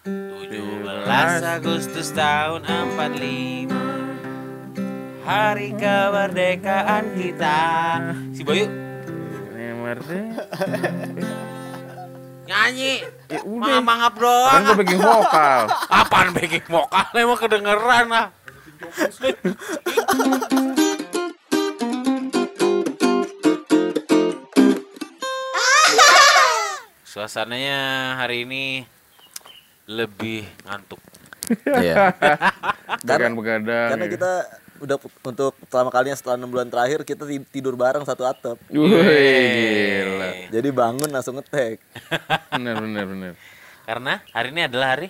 17 Agustus tahun 45 Hari kemerdekaan kita. Si Bayu nyanyi. Ya udah. Mangap Kan doang gue backing vokal. Apaan backing vokal? Emang kedengeran ah. Suasananya hari ini lebih ngantuk. Iya. Bukan begadang. Karena ya. kita udah untuk pertama kalinya setelah enam bulan terakhir kita ti- tidur bareng satu atap. Wih, gila. Jadi bangun langsung ngetek. Bener, bener, bener. Karena hari ini adalah hari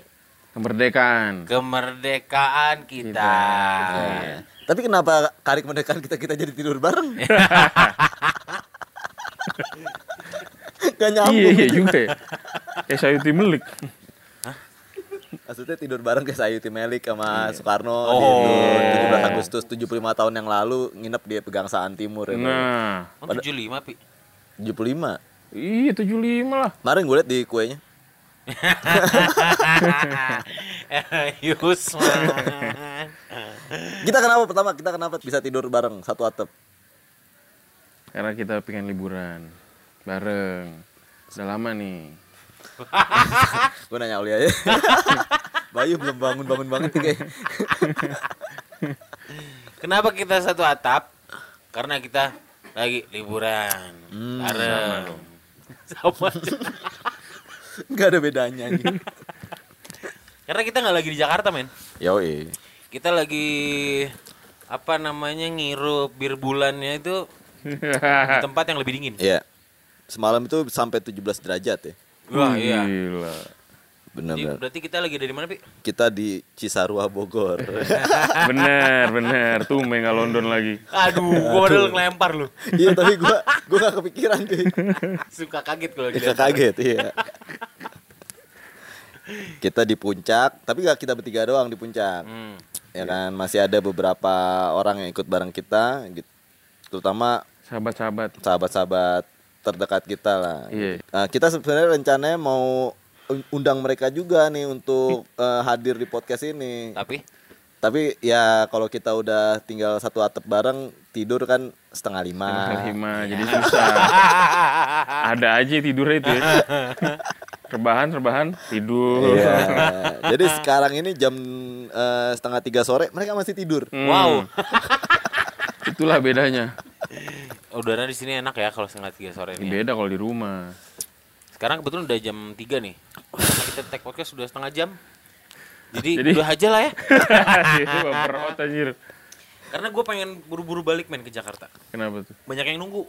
Kemerdekaan. kemerdekaan kita. Iya. Tapi kenapa kari kemerdekaan kita kita jadi tidur bareng? Gak nyambung. Iya, iya juga ya. Kayak Sayuti Melik. Maksudnya tidur bareng kayak Sayuti Melik sama Soekarno Oh. di 17 Agustus 75 tahun yang lalu nginep di Pegangsaan Timur ya. Nah, Oh, 75, Pi. 75. iya 75 lah. Kemarin gue liat di kuenya. Yusman. Kita kenapa pertama kita kenapa bisa tidur bareng satu atap? Karena kita pengen liburan bareng. Udah lama nih. Gue nanya Oli aja. Bayu belum bangun-bangun banget nih kayak. Kenapa kita satu atap? Karena kita lagi liburan Hmm, bareng. Sama. Gak ada bedanya nih. Karena kita nggak lagi di Jakarta, men. Yoi. Kita lagi apa namanya ngirup bir bulannya itu di tempat yang lebih dingin. Iya. Semalam itu sampai 17 derajat ya. Wah, iya. Gila. Jadi, Benar-benar. berarti kita lagi dari mana, Pi? Kita di Cisarua Bogor. Bener, bener. Tuh nggak London lagi. Aduh, gua udah ngelempar lu. iya, tapi gua gua gak kepikiran cuy. Suka kaget kalau Kita dilihat. kaget, iya. Kita di puncak, tapi gak kita bertiga doang di puncak. Hmm. Ya kan, masih ada beberapa orang yang ikut bareng kita gitu. Terutama Sahabat-sahabat. sahabat-sahabat terdekat kita lah. Iya. Nah, kita sebenarnya rencananya mau un- undang mereka juga nih untuk eh, hadir di podcast ini. Tapi Tapi ya kalau kita udah tinggal satu atap bareng tidur kan setengah lima. Setengah lima, jadi susah. Ada aja tidurnya itu ya. Rebahan, rebahan, tidur. Iya. Jadi sekarang ini jam eh, setengah tiga sore mereka masih tidur. Hmm, wow, Itulah bedanya. udara di sini enak ya kalau setengah tiga sore Ini ya. beda kalau di rumah. Sekarang kebetulan udah jam 3 nih. Karena kita tag podcast sudah setengah jam. Jadi, Jadi- udah aja lah ya. Baper anjir. Karena gue pengen buru-buru balik men ke Jakarta. Kenapa tuh? Banyak yang nunggu.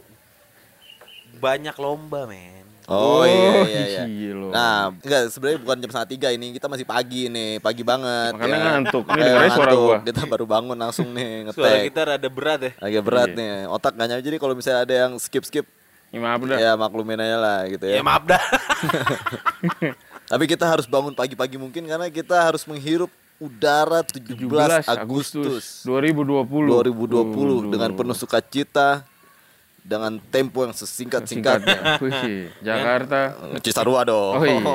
Banyak lomba men. Oh, iya iya iya. iya loh. Nah, enggak sebenarnya bukan jam setengah tiga ini kita masih pagi nih, pagi banget. Makanya ya. ngantuk. Ini Makanya dengarnya suara ngantuk. gua. Kita baru bangun langsung nih Suara ngetek. kita rada berat ya. Agak berat Iya. nih. Otak gak nyampe. Jadi kalau misalnya ada yang skip skip, Ya, maaf dah. ya maklumin aja lah gitu Ya, ya. maaf dah. Tapi kita harus bangun pagi-pagi mungkin karena kita harus menghirup udara 17, 17 Agustus, 2020. 2020 dengan penuh sukacita dengan tempo yang sesingkat-singkatnya. Jakarta. Cisarua dong. Oh iya.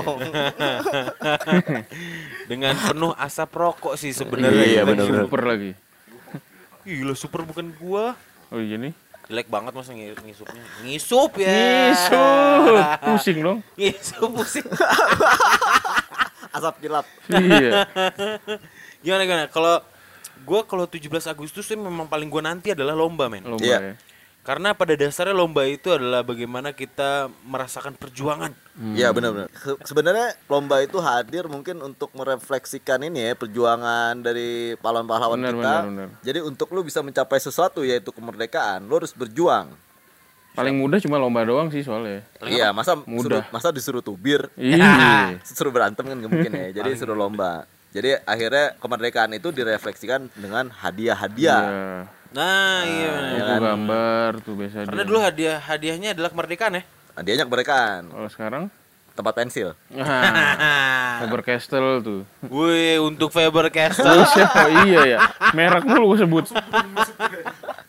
Dengan penuh asap rokok sih sebenarnya. Iya, bener-bener. Super lagi. Gila super bukan gua. Oh iya nih. Jelek banget masa ngi- ngisupnya. Ngisup ya. Ngisup. Pusing dong. Ngisup pusing. Asap kilap. Iya. Gimana gimana? Kalau gua kalau 17 Agustus tuh memang paling gua nanti adalah lomba men. Lomba Iya. ya. Karena pada dasarnya lomba itu adalah bagaimana kita merasakan perjuangan. Iya benar-benar. Se- Sebenarnya lomba itu hadir mungkin untuk merefleksikan ini ya perjuangan dari pahlawan-pahlawan kita. benar, benar. Jadi untuk lu bisa mencapai sesuatu yaitu kemerdekaan, lu harus berjuang. Paling mudah cuma lomba doang sih soalnya. Iya, masa Mudah. suruh- masa disuruh tubir, Iya. suruh berantem kan gak mungkin ya. Jadi suruh lomba. Jadi akhirnya kemerdekaan itu direfleksikan dengan hadiah-hadiah. Iya. Nah, iya. Buku gambar tuh biasa Karena dia. dulu hadiah hadiahnya adalah kemerdekaan ya. Hadiahnya kemerdekaan, Kalau sekarang tempat pensil. Nah, Faber Castell tuh. Wih, untuk Faber Castell. oh iya ya. Merek mulu gue sebut.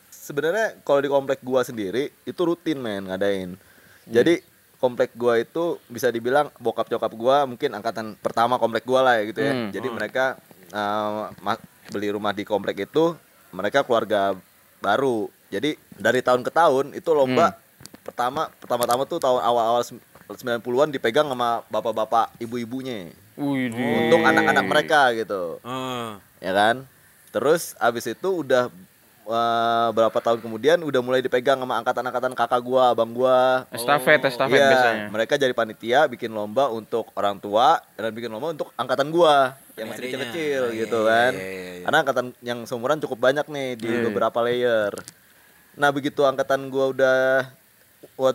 Sebenarnya kalau di komplek gua sendiri itu rutin men ngadain. Jadi komplek gua itu bisa dibilang bokap nyokap gua mungkin angkatan pertama komplek gua lah ya gitu ya. Hmm. Jadi mereka eh, ma- beli rumah di komplek itu mereka keluarga baru. Jadi dari tahun ke tahun itu lomba pertama pertama-tama tuh tahun awal-awal sem- 90-an dipegang sama bapak-bapak ibu-ibunya. Wih, untuk anak-anak mereka gitu. Eh, ya kan? Terus abis itu udah eh, berapa tahun kemudian udah mulai dipegang sama angkatan-angkatan kakak gua abang gua. Estafet, estafet Iya, biasanya. mereka jadi panitia bikin lomba untuk orang tua dan bikin lomba untuk angkatan gua yang masih kecil-kecil iya, gitu iya, kan iya, iya, iya. karena angkatan yang seumuran cukup banyak nih di Iya. beberapa layer nah begitu angkatan gua udah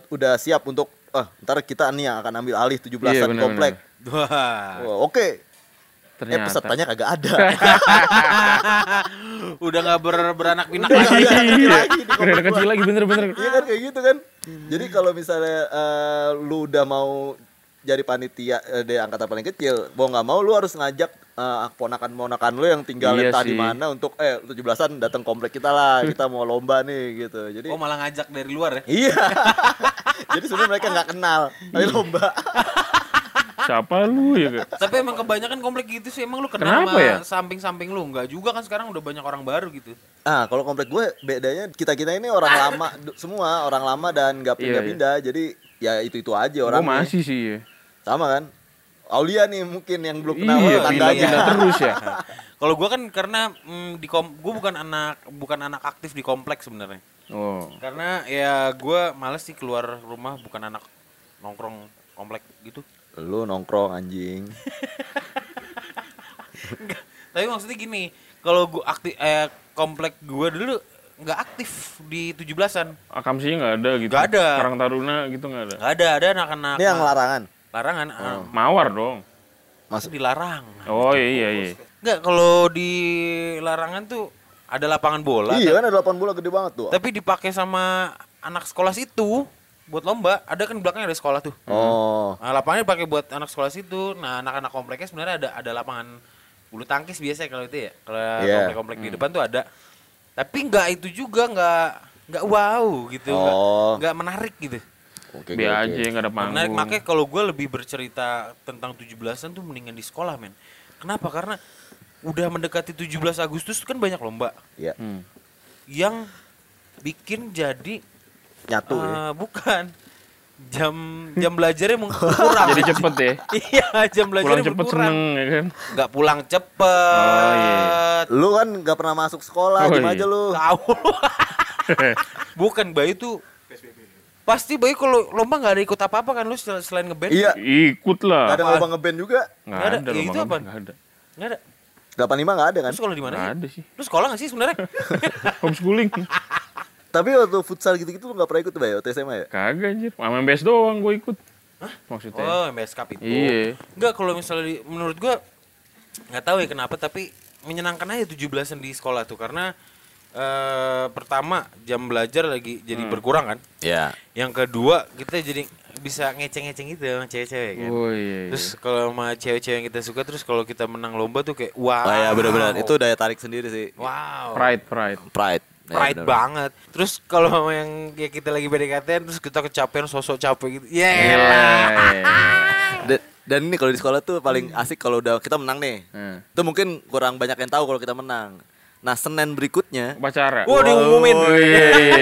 udah siap untuk ah ntar kita nih yang akan ambil alih 17-an Iya, benar, komplek Wah. Wah, oke eh Ternyata. pesertanya kagak ada Udah nggak ber, beranak pinak Udah lagi. ada lagi komplek udah kecil lagi bener-bener. Iya kan kayak gitu kan. Jadi kalau misalnya eh, lu udah mau jadi panitia eh, di angkatan paling kecil, mau nggak mau lu harus ngajak eh, ponakan-ponakan lu yang tinggal Iya entah di mana untuk eh 17-an datang komplek kita lah, kita mau lomba nih gitu. Jadi Oh malah ngajak dari luar ya? iya. Jadi sebenarnya mereka nggak kenal, tapi lomba. Siapa lu ya, Kak? Tapi emang kebanyakan komplek gitu sih. Emang lu Kenapa kenal sama ya? samping-samping lu? Enggak juga kan sekarang udah banyak orang baru gitu. Ah, kalau komplek gue bedanya kita-kita ini orang lama semua, orang lama dan nggak Iya, pindah-pindah. Jadi ya itu-itu aja Gue orang masih sih ya. Sama kan. Aulia nih mungkin yang belum kenal Iya, tandanya. pindah-pindah terus ya. Kalau gua kan karena mm, di kom gua bukan anak bukan anak aktif di kompleks sebenarnya. Oh. Karena ya gua males sih keluar rumah bukan anak nongkrong komplek gitu. Lu nongkrong anjing. Tapi maksudnya gini, kalau gua aktif eh komplek gua dulu nggak aktif di 17-an. Akamsinya nggak ada gitu. Nggak ada. Karang Taruna gitu nggak ada. Nggak ada, ada anak-anak Ini yang larangan. Larangan ah, Mawar dong. masuk dilarang. Oh iya iya iya. Enggak, kalau di larangan tuh ada lapangan bola. Iya kan ada 8 bola gede banget tuh. Tapi dipakai sama anak sekolah situ buat lomba. Ada kan belakangnya ada sekolah tuh. Oh. Nah, lapangannya dipakai buat anak sekolah situ. Nah, anak-anak kompleknya sebenarnya ada ada lapangan bulu tangkis biasa kalau itu ya. Kalau Iya. komplek-komplek di depan tuh ada. Tapi nggak itu juga nggak nggak wow gitu. nggak- Oh. Nggak menarik gitu. Oke. Biar oke, aja oke. nggak ada Nggak menarik panggung. makanya kalau gue lebih bercerita tentang 17-an tuh mendingan di sekolah, men. Kenapa? Karena udah mendekati 17 Agustus tuh kan banyak lomba Iya. Hmm. yang bikin jadi Nyatu ya. eh, bukan jam jam belajarnya berkurang. Jadi cepet ya. iya, jam Pulang belajarnya cepet berkurang. seneng ya kan. Nggak pulang cepet. Oh, iya. Lu kan nggak pernah masuk sekolah, Oh, gimana iya. aja lu? Tahu. bukan Bayu tuh Pasti Bayu kalau lomba nggak ada ikut apa-apa kan lu sel- selain ngeband? Iya. Ikut Gak lah. ada lomba ngeband juga. Nggak Nggak ada. ada. Ya, itu apaan? Nggak ada. Nggak ada. 85 nggak ada kan? Terus sekolah di mana Nggak sih? ada sih. Lu sekolah nggak sih sebenarnya? Homeschooling. Tapi waktu futsal gitu-gitu lu nggak pernah ikut tuh, Bay, waktu SMA ya? Kagak anjir. Sama MBS doang gue ikut. Maksudnya. oh, MS Cup itu. Iya. Enggak, kalau misalnya di, menurut gua nggak tahu ya kenapa tapi menyenangkan aja 17-an di sekolah tuh karena eh pertama jam belajar lagi jadi berkurang kan. Iya. Yang kedua kita jadi bisa ngeceng-ngeceng gitu sama cewek-cewek kan. Oh iya. iya. Terus kalau sama cewek-cewek yang kita suka terus kalau kita menang lomba tuh kayak wow. Oh ya benar-benar itu daya tarik sendiri sih. wow. pride, pride. Pride. Ya, Pride benar-benar. banget. Terus kalau sama yang ya kita lagi PDKT terus kita kecapean sosok capek gitu. Ya Gila. elah. Dan, dan ini kalau di sekolah tuh paling asik kalau udah kita menang nih. Hmm. Itu mungkin kurang banyak yang tahu kalau kita menang. Nah, Senin berikutnya Upacara. Wah, diumumin. Oh, iya, iya,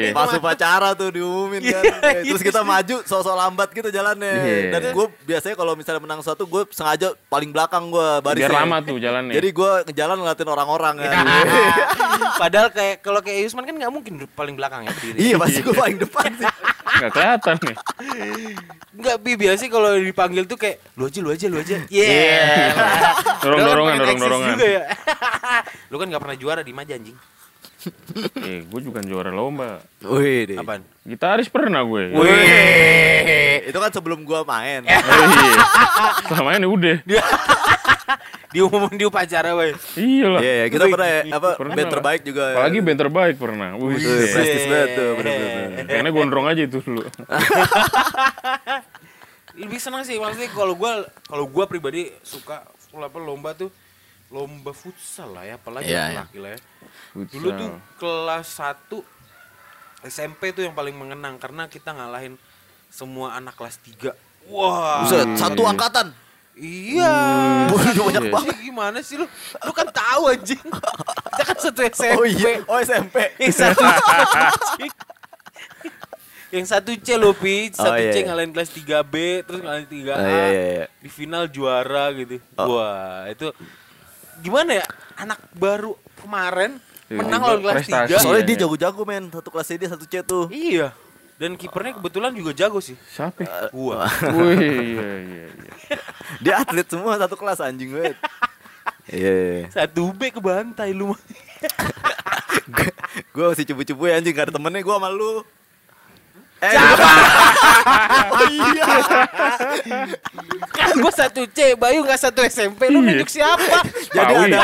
iya. pas upacara tuh diumumin kan. Iya, Terus iya. kita maju sosok lambat gitu jalannya. Iya. Dan gue biasanya kalau misalnya menang suatu gue sengaja paling belakang gue barisnya. Biar lama tuh jalannya. Jadi gue ngejalan ngeliatin orang-orang kan. Padahal kayak kalau kayak Yusman kan nggak mungkin paling belakang ya berdiri. iya pasti gue paling depan sih. Nggak kelihatan nih. Enggak bi biasa kalau dipanggil tuh kayak lu aja lu aja lu aja. Iya. Dorong-dorongan, dorong-dorongan. juga ya. lu kan nggak pernah juara di aja anjing. Eh, gue juga juara lomba. Wih deh. Apaan? Gitaris pernah gue. Wih. Itu kan sebelum gue main. Oh, iya. Selama ini udah. Diumumin di upacara, woi. Iya lah. Iya, iya, kita pernah ya, apa Pernah band lah. terbaik juga. Apalagi band terbaik pernah. Wih, prestis banget tuh, bener-bener. Kayaknya gondrong aja itu dulu. Lebih senang sih maksudnya kalau gua kalau gua pribadi suka apa lomba tuh lomba futsal lah ya, apalagi Iya, iya. laki lah ya. Dulu tuh kelas 1 SMP tuh yang paling mengenang karena kita ngalahin semua anak kelas 3. Wah. Buset, satu angkatan. Iya. Waduh, banyak Iya. banget. Gimana sih lu? Lu kan tahu anjing. Kita kan satu SMP. Oh iya, oh SMP. Yang satu. Yang satu C lo Pi, Oh, satu iya, C iya. ngalahin kelas 3B, terus ngalahin 3A. Oh, iya, iya, iya. Di final juara gitu. Oh. Wah, itu gimana ya? Anak baru kemarin Tiba-tiba menang lawan kelas prestasi. 3. Soalnya Iya, dia iya. jago-jago men, satu kelas dia satu C tuh. Iya. Dan kipernya kebetulan juga jago sih. Siapa? ya? Gua. Wih, iya, iya, iya. Dia atlet semua satu kelas anjing banget. Iya. iya. Satu B kebantai lu. Gue masih cubu-cubu ya anjing, gak ada temennya gue sama lu. Eh, oh iya. kan gua satu C, Bayu nggak satu SMP. Lu Iya. nunjuk siapa? Jadi ada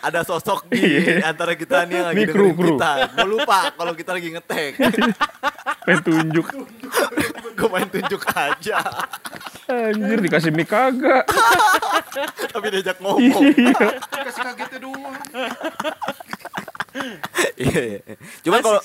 ada sosok di antara kita nih yang lagi kru, dengerin kru. kita. Gue lupa kalau kita lagi ngetek. Pengen tunjuk. Gue main tunjuk aja. Anjir dikasih mic kagak. Tapi diajak ngomong. Kasih kagetnya doang. Iya. iya. Cuman kalau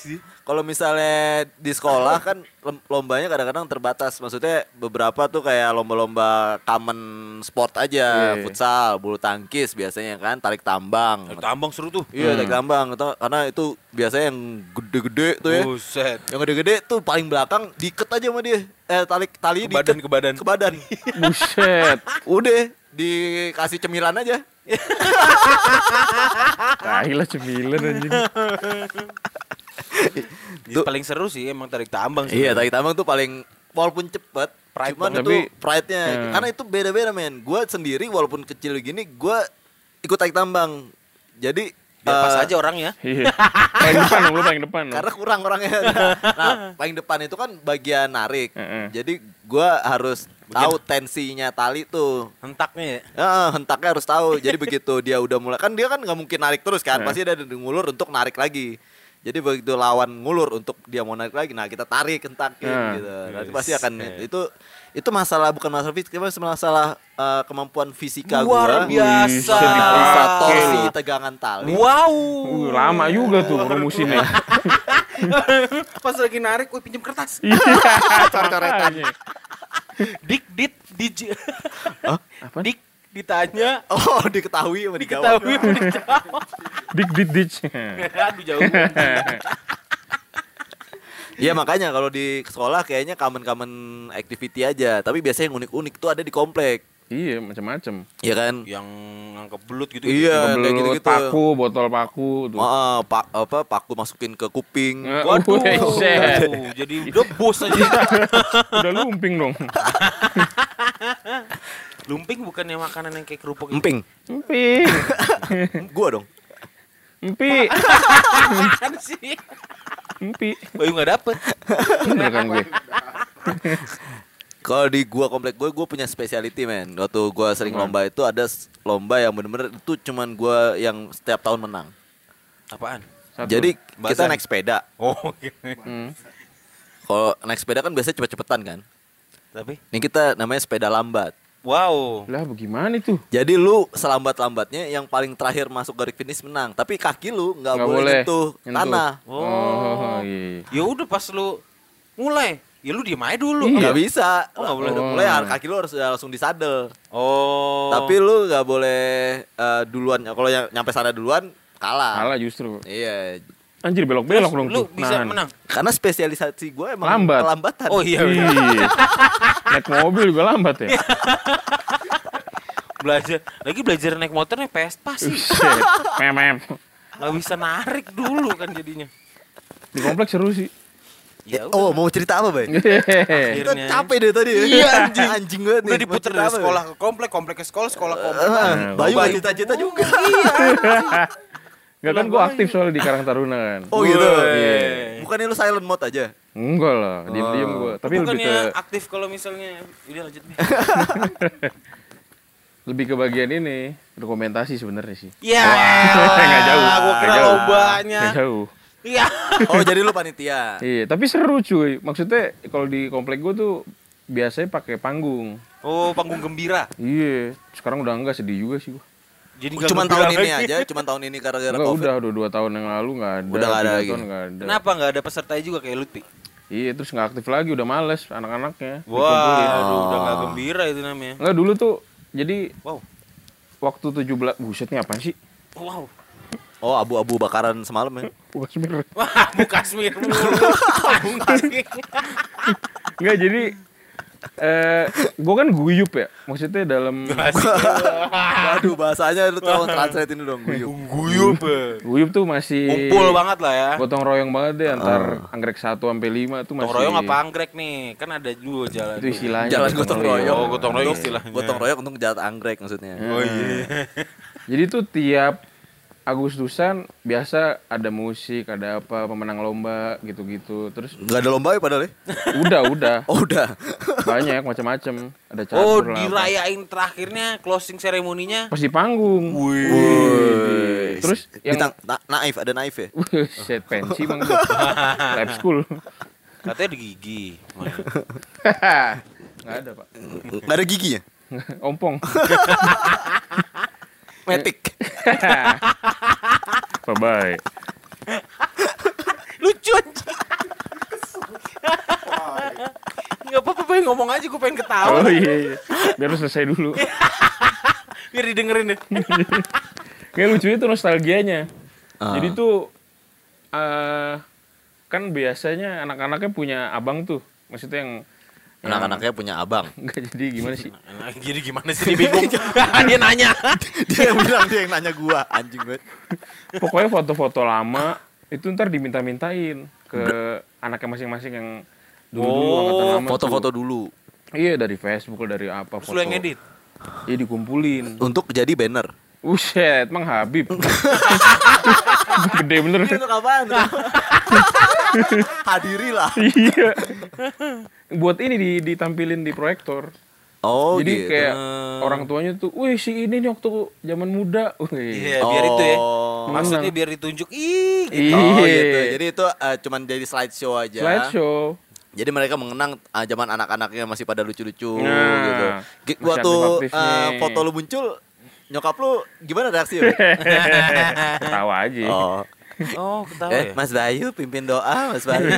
kalau misalnya di sekolah kan lombanya kadang-kadang terbatas. Maksudnya beberapa tuh kayak lomba-lomba common sport aja, Iya. futsal, bulu tangkis biasanya kan, tarik tambang. Tambang seru tuh. Iya, tarik tambang itu karena itu biasanya yang gede-gede tuh ya. Buset. Yang gede-gede tuh paling belakang diikat aja sama dia. Eh tali tali Ke badan, ke badan. Ke badan. Buset. Udah dikasih cemilan aja. Tai lah cemilan anjing. Jadi paling seru sih emang tarik tambang sih. Iya, tarik tambang tuh paling walaupun cepet Pride cuman itu pride-nya Hmm. karena itu beda-beda men. Gua sendiri walaupun kecil gini gua ikut tarik tambang. Jadi Biar pas eh, aja orangnya. Iya. Paling depan lu paling depan karena kurang orangnya. nah, paling depan itu kan bagian narik. Jadi gua harus tahu tensinya tali tuh. Hentaknya ya. Ya, hentaknya harus tahu. Jadi begitu dia udah mulai kan dia kan nggak mungkin narik terus kan, Eh. pasti ada yang ngulur untuk narik lagi. Jadi begitu lawan ngulur untuk dia mau narik lagi, nah kita tarik hentakin Eh. gitu. Nanti Yes. pasti akan Eh. itu itu masalah bukan masalah fisik, tapi masalah eh, kemampuan fisika Luar gua. biasa. Bisa torsi tegangan tali. Wow. Uh, lama juga tuh rumusinnya. Pas lagi narik, gue pinjam kertas. Iya. Dik, dit, dij. Apa? Dik, ditanya. Oh, diketahui sama dijawab. Diketahui, dijawab. Dik dik. Aduh jauh. Iya makanya kalau di sekolah kayaknya common-common activity aja, tapi biasanya yang unik-unik tuh ada di komplek. Iya, macam-macam. Iya kan? Yang ngangkep belut gitu. Iya, kayak Kebelut, gitu-gitu. paku, botol paku tuh. Oh, pak apa paku masukin ke kuping. Eh, Waduh. buset. Jadi udah bos aja. Udah lumping dong. Lumping bukannya makanan yang kayak kerupuk gitu. Emping. Emping. Gua dong. Empi. Kan sih. Empi. Bayu nggak dapet. Bener kan gue. Kalau di gua komplek gue, gue punya speciality men. Waktu gua sering Apa? lomba itu ada lomba yang bener-bener itu cuman gua yang setiap tahun menang. Apaan? Satu. Jadi kita Bazar. naik sepeda. Oh, Hmm. Kalau naik sepeda kan biasanya cepet-cepetan kan. tapi Ini kita namanya sepeda lambat. wow. Lah bagaimana itu? Jadi lu selambat-lambatnya yang paling terakhir masuk garis finish menang. Tapi kaki lu nggak boleh boleh nyentuh nyentuh. tanah. Oh, iya. Ya udah pas lu mulai, ya lu diem aja dulu. Iya. Nggak bisa. Oh, nggak boleh. Udah Oh. mulai kaki lu harus udah langsung disadel. Oh. Tapi lu nggak boleh eh, duluan. Kalau yang nyampe sana duluan kalah. Salah justru. Iya. Anjir belok-belok dong lu tuh. bisa Nahan. menang. Karena spesialisasi gue emang Lambat. kelambatan. Oh iya. Iya. Naik mobil juga lambat ya. belajar lagi belajar naik motor nih Vespa sih. Mem mem. nggak bisa narik dulu kan jadinya Di kompleks seru sih. Ya Oh, mau cerita apa, Bay? Kita capek deh tadi. Iya, anjing. anjing banget nih. udah diputer dari sekolah ke komplek komplek ke sekolah sekolah ke komplek Nah, Bayu Bayu. cita-cita juga. Enggak kan gua aktif soalnya di Karang Taruna kan. Oh gitu. Woi. Bukannya lu silent mode aja? Enggak lah, diem-diem Oh. gua. Tapi lebih bukannya ke aktif kalau misalnya udah lanjut nih lebih ke bagian ini, dokumentasi sebenarnya sih. ya Nggak jauh. gua kira Nggak jauh. lombanya Nggak jauh. Iya Oh, jadi lu panitia. Iya, tapi seru cuy. Maksudnya kalau di komplek gua tuh biasanya pakai panggung. oh panggung gembira Iya, sekarang udah enggak sedih juga sih gua. jadi nggak Cuman tahun ini aja, cuman tahun ini gara-gara Enggak Covid. udah, udah dua tahun yang lalu nggak ada. Udah nggak ada lagi. nggak ada. kenapa nggak ada peserta juga kayak Lutfi Iya terus nggak aktif lagi udah males anak-anaknya. Wah, aduh, udah gak gembira itu namanya. Enggak dulu tuh jadi Wow. waktu 17 buset nih apaan sih? Wow. Oh, abu-abu bakaran semalam ya. Bukan semir. Wah, Bu Kasmir mulu. Enggak jadi eh gua kan guyup ya. Maksudnya dalam Waduh, bahasanya lu tolong translate ini dong, guyup. Guyup. guyup tuh masih Kumpul banget lah ya. gotong royong banget deh antar anggrek 1 sampai 5 tuh masih Gotong royong apa anggrek nih? Kan ada dua jalan. itu istilahnya Jalan gotong royong. Oh, gotong royong istilahnya. Gotong royong untuk jalan anggrek maksudnya. Oh iya. Jadi tuh tiap Agustusan biasa ada musik, ada apa pemenang lomba gitu-gitu. Terus Enggak ada lomba ya padahal ya? udah udah Oh, udah. banyak macam-macam. Ada Oh, catur lah. apa. dirayain terakhirnya closing seremoninya. Pas di panggung. Wih. Terus yang Bintang na naif, ada naif ya? set pensi bang lab school. Katanya di gigi. Mana? Nggak ada pak. Enggak ada giginya. Ompong. Metik. Bye bye. Lucu. Enggak apa-apa, Bay. ngomong aja gue pengen ketawa. Oh iya, iya. Biar lu selesai dulu. Biar didengerin deh. Kayak lucunya tuh nostalgianya. Ah. Jadi tuh eh kan biasanya anak-anaknya punya abang tuh. Maksudnya yang Anak-anaknya punya abang. enggak jadi gimana sih? Jadi gimana sih dia bingung. dia nanya. dia yang bilang dia yang nanya gua, anjing banget. Pokoknya foto-foto lama itu ntar diminta-mintain ke anaknya masing-masing yang dulu dulu Oh, angkatan lama. Foto-foto dulu Iya dari Facebook dari apa Terus foto. lu yang edit. Iya dikumpulin. untuk jadi banner. Buset, Mang Habib. Gede bener. Untuk apaan? Hadirilah. iya. Buat ini di, ditampilin di proyektor. Oh, Jadi gitu. kayak orang tuanya tuh, wih si ini nih waktu zaman muda. Iya, biar itu ya. Oh. Maksudnya biar ditunjuk. Ih, gitu. Oh Iya. gitu. Jadi itu eh, cuman jadi slideshow aja. Slideshow. Jadi mereka mengenang ah, zaman anak-anaknya masih pada lucu-lucu Nah, gitu. Waktu nih. foto lu muncul, nyokap lu gimana reaksinya? Ketawa aja. oh. Oh, ketawa Eh, ya. Mas Bayu pimpin doa, Mas Bayu.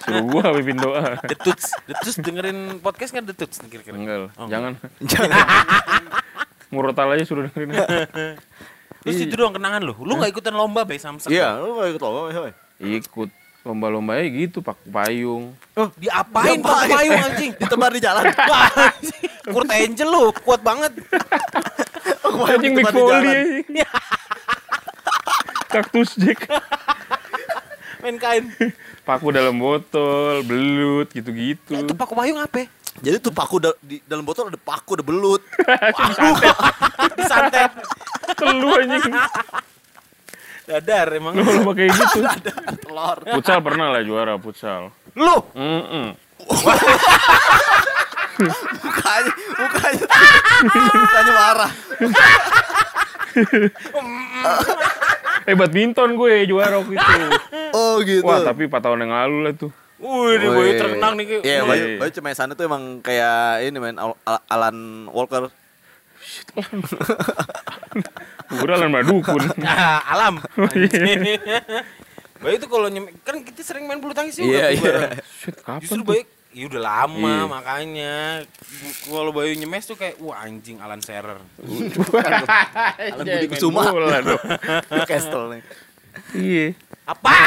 Suruh gua pimpin doa. Detuts, Detuts dengerin podcast nggak Detuts kira-kira? Enggak Oh, jangan. Jangan. Murotal aja suruh dengerin. Terus itu doang kenangan lu. Lu nggak ikutan lomba Bay Samsung? Iya, lu mau ikut lomba, Mas? Ikut lomba-lombanya gitu, pakai payung. Oh, diapain pakai payung anjing? Ditebar di jalan. Wah. Kurt Angel lu, kuat banget. Anjing Mick Foley. Kaktus Jack. Main kain. Paku dalam botol, belut gitu-gitu. Itu pakai payung apa? Jadi tuh paku da- di dalam botol ada paku, ada belut. Disantet. Telu anjing. Dadar emang. Lomba kayak gitu. Telur. Futsal pernah lah juara futsal. Lu Mm-mm. Mukanya, mukanya, mukanya marah. Eh badminton gue juara waktu itu. Oh gitu. Wah tapi 4 tahun yang lalu lah tuh. Wih, ini boy terkenang nih. Iya, Wih. Bayu, Bayu cuma sana tuh emang kayak ini Al- Al- Alan Walker. Gue dalam dukun. Ah, alam. Bayu itu kalau nyem kan kita sering main bulu tangkis juga Iya, tuh iya. bareng. Shit, kapan Justru tuh? Bayu ya udah lama Iya. makanya kalau Bayu nyemes tuh kayak wah anjing Alan Shearer. Alan Budi Kusuma. Bola dong. Castle nih. Iya. Apa?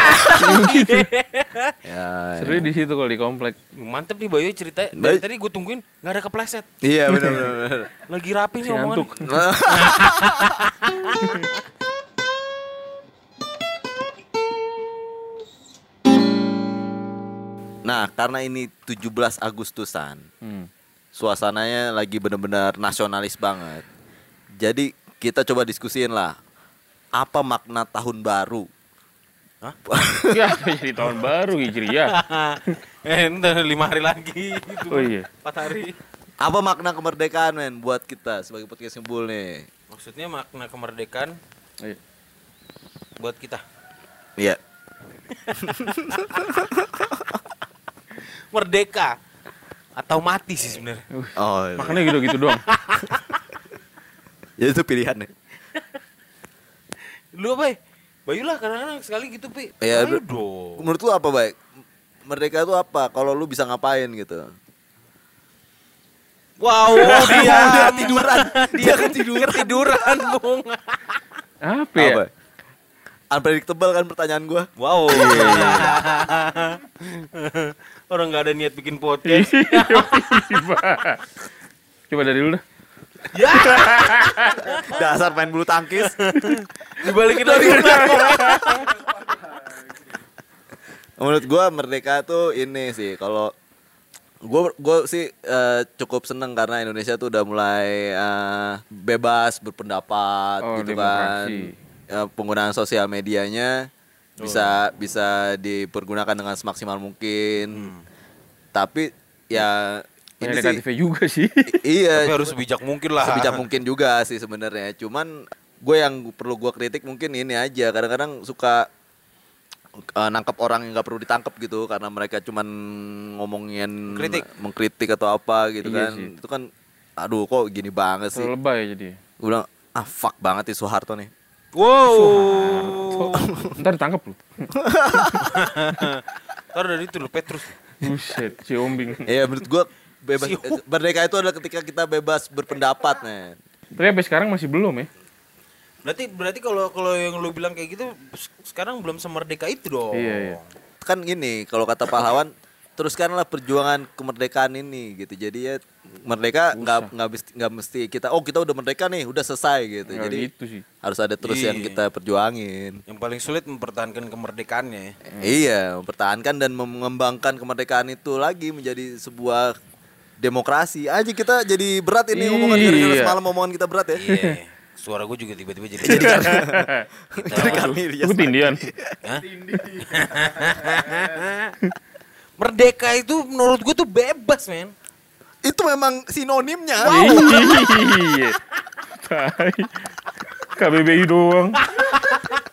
Ya. Seru di situ kalau di komplek. Mantep nih Bayu cerita. Dari tadi gue tungguin nggak ada kepleset. Iya benar benar. Lagi rapi nih omongan. Nah, karena ini 17 Agustusan, Hmm. suasananya lagi benar-benar nasionalis banget. Jadi kita coba diskusiin lah, apa makna tahun baru? ya jadi tahun baru Hijriah. eh, entar lima hari lagi. Gitu. Oh iya. Empat hari. Apa makna kemerdekaan men buat kita sebagai podcast ngebul nih? Maksudnya makna kemerdekaan Iya. buat kita. Iya. Merdeka atau mati sih sebenarnya. Oh, iya. Makanya gitu-gitu doang. Jadi itu pilihan nih. Lu apa? ya? Bayu lah kadang-kadang sekali gitu, Pi. Ayo dong. Menurut lu apa baik? merdeka itu apa? Kalau lu bisa ngapain gitu. Wow, dia tiduran. dia ketiduran. Ketiduran, Bung. Apa ya? Apa? Unpredictable kan pertanyaan gua. Wow. Orang nggak ada niat bikin podcast. Tiba. Coba dari dulu dah. ya, Dasar main bulu tangkis. dibalikin lagi. Menurut gua merdeka tuh ini sih kalau gua gua sih eh, cukup seneng karena Indonesia tuh udah mulai eh, bebas berpendapat Oh, gitu kan. Eh, penggunaan sosial medianya bisa bisa dipergunakan dengan semaksimal mungkin. Tapi ya ini sih negatifnya juga sih. iya Tapi harus sebijak mungkin lah. sebijak mungkin juga sih sebenarnya. Cuman gue yang perlu gue kritik mungkin ini aja. Kadang-kadang suka eh, nangkap orang yang nggak perlu ditangkap gitu karena mereka cuman ngomongin Kritik. mengkritik atau apa gitu Iya kan. sih. Itu kan aduh kok gini banget sih. Terlalu lebay jadi. Gue bilang ah fuck banget nih Soeharto nih. Wow. Ntar ditangkap lu. Ntar dari itu lu Petrus. Buset, si Ombing. Iya menurut gue bebas Siu. eh, merdeka itu adalah ketika kita bebas berpendapat men. Tapi sampai sekarang masih belum ya. Berarti berarti kalau kalau yang lu bilang kayak gitu sekarang belum semerdeka itu dong. Iya, iya. Kan gini kalau kata pahlawan teruskanlah perjuangan kemerdekaan ini gitu. Jadi ya merdeka nggak nggak mesti nggak mesti kita oh kita udah merdeka nih udah selesai gitu. Nggak Jadi gitu sih. harus ada terus yang Iya. kita perjuangin. Yang paling sulit mempertahankan kemerdekaannya ya. Iya, mempertahankan dan mengembangkan kemerdekaan itu lagi menjadi sebuah demokrasi. Aja kita jadi berat ini omongan gara-gara Iya. semalam omongan kita berat ya. Iya. Suara gue juga tiba-tiba jadi Jadi kami Itu tindian. Merdeka itu menurut gue tuh bebas, men. itu memang sinonimnya. Iya. KBBI doang.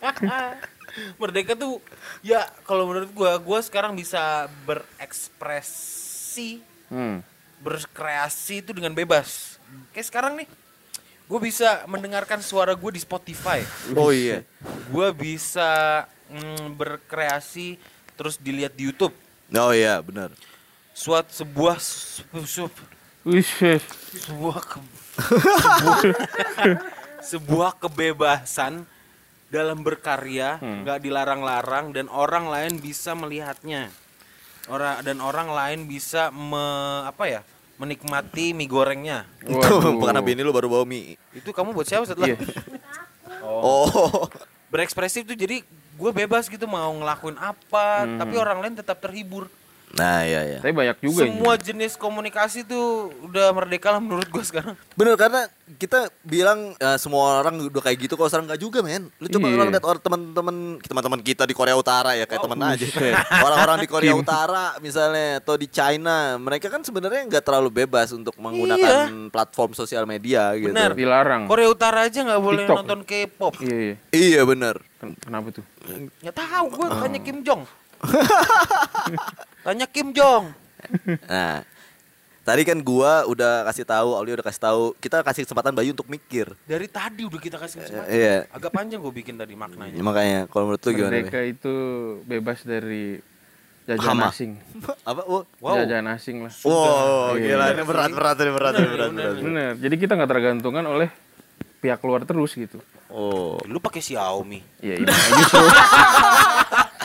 Merdeka tuh ya kalau menurut gua gua sekarang bisa berekspresi, Hmm. berkreasi itu dengan bebas. Kayak sekarang nih. Gue bisa mendengarkan suara gue di Spotify. Oh iya. Gue bisa mm, berkreasi terus dilihat di YouTube. Oh iya, benar. Suat sebuah sebuah ke- sebuah, sebuah kebebasan dalam berkarya nggak dilarang-larang dan orang lain bisa melihatnya orang dan orang lain bisa me, apa ya menikmati mie gorengnya Itu karena bini lu baru bawa mie. itu kamu buat siapa setelah Iya. Oh. berekspresif tuh jadi gue bebas gitu mau ngelakuin apa tapi orang lain tetap terhibur Nah, iya iya. Tapi banyak juga semua jenis komunikasi tuh udah merdeka lah menurut gue sekarang Bener karena kita bilang eh, semua orang udah kayak gitu kalau sekarang nggak juga men. Lu coba Iya. orang lihat orang teman-teman teman-teman kita di Korea Utara ya kayak teman aja. Orang-orang di Korea. Utara misalnya atau di China, mereka kan sebenarnya nggak terlalu bebas untuk menggunakan platform sosial media gitu. Benar. dilarang. Korea Utara aja nggak boleh TikTok. nonton K-pop Iya, iya. Iya bener. Ken- Kenapa tuh? nggak tahu gue tanya Kim Jong tanya Kim Jong Nah, tadi kan gua udah kasih tahu, Auli udah kasih tahu, kita kasih kesempatan Bayu untuk mikir. dari tadi udah kita kasih kesempatan Iya. agak panjang gue bikin tadi maknanya Ya, makanya kalau menurut lu gimana? Merdeka Bay? itu bebas dari jajahan Hama. asing. Apa? Oh. Wow. Jajahan asing lah. Wow, Iya. gila ini berat berat ini berat berat. berat. Bener. Jadi kita nggak tergantungan oleh pihak luar terus gitu. Oh. lu pakai Xiaomi Iya, iya. justru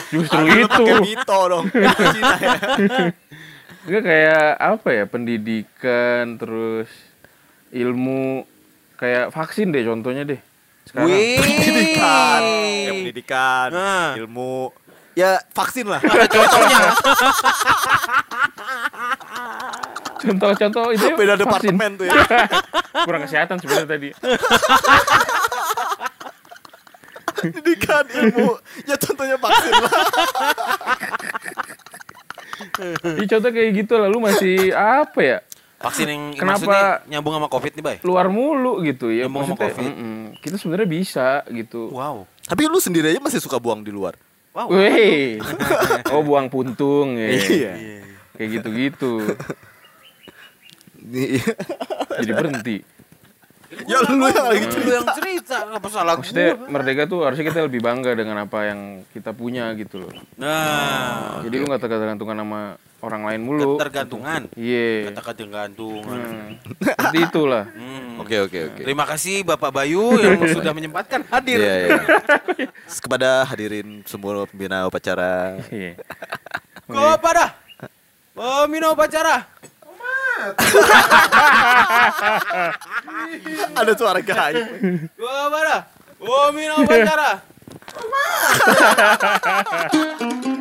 justru Lu itu. pakai Mito dong. Cina ya. Enggak kayak apa ya pendidikan terus ilmu kayak vaksin deh contohnya deh. Sekarang Wih. pendidikan, ya pendidikan, Nah. ilmu, ya vaksin lah. contohnya contoh-contoh itu Beda vaksin. departemen tuh ya. Kurang kesehatan sebenarnya tadi. Pendidikan, ilmu, ya contohnya vaksin lah. Ini contoh kayak gitu lah lu masih apa ya? vaksin yang Kenapa- maksudnya nyambung sama covid nih bay Luar mulu gitu ya. Nyambung sama Covid. mm-mm. kita sebenarnya bisa gitu. wow Tapi lu sendiri aja masih suka buang di luar. wow Weh. Oh buang puntung ya. Iya. Kayak gitu-gitu. Jadi berhenti. Ya lu yang lagi Lu yang cerita apa salah Maksudnya gua? merdeka tuh harusnya kita lebih bangga dengan apa yang kita punya gitu loh. Nah, Jadi lu nggak tergantungan sama orang lain mulu. ketergantungan. Iya. Kata ketergantungan. Hmm. Seperti itulah. Hmm. Oke oke oke. Terima kasih Bapak Bayu yang sudah menyempatkan hadir. Iya iya. Kepada hadirin semua pembina upacara. Iya. Dah? Pembina upacara. Ada suara gaib. Kau apa dah? Pembina upacara.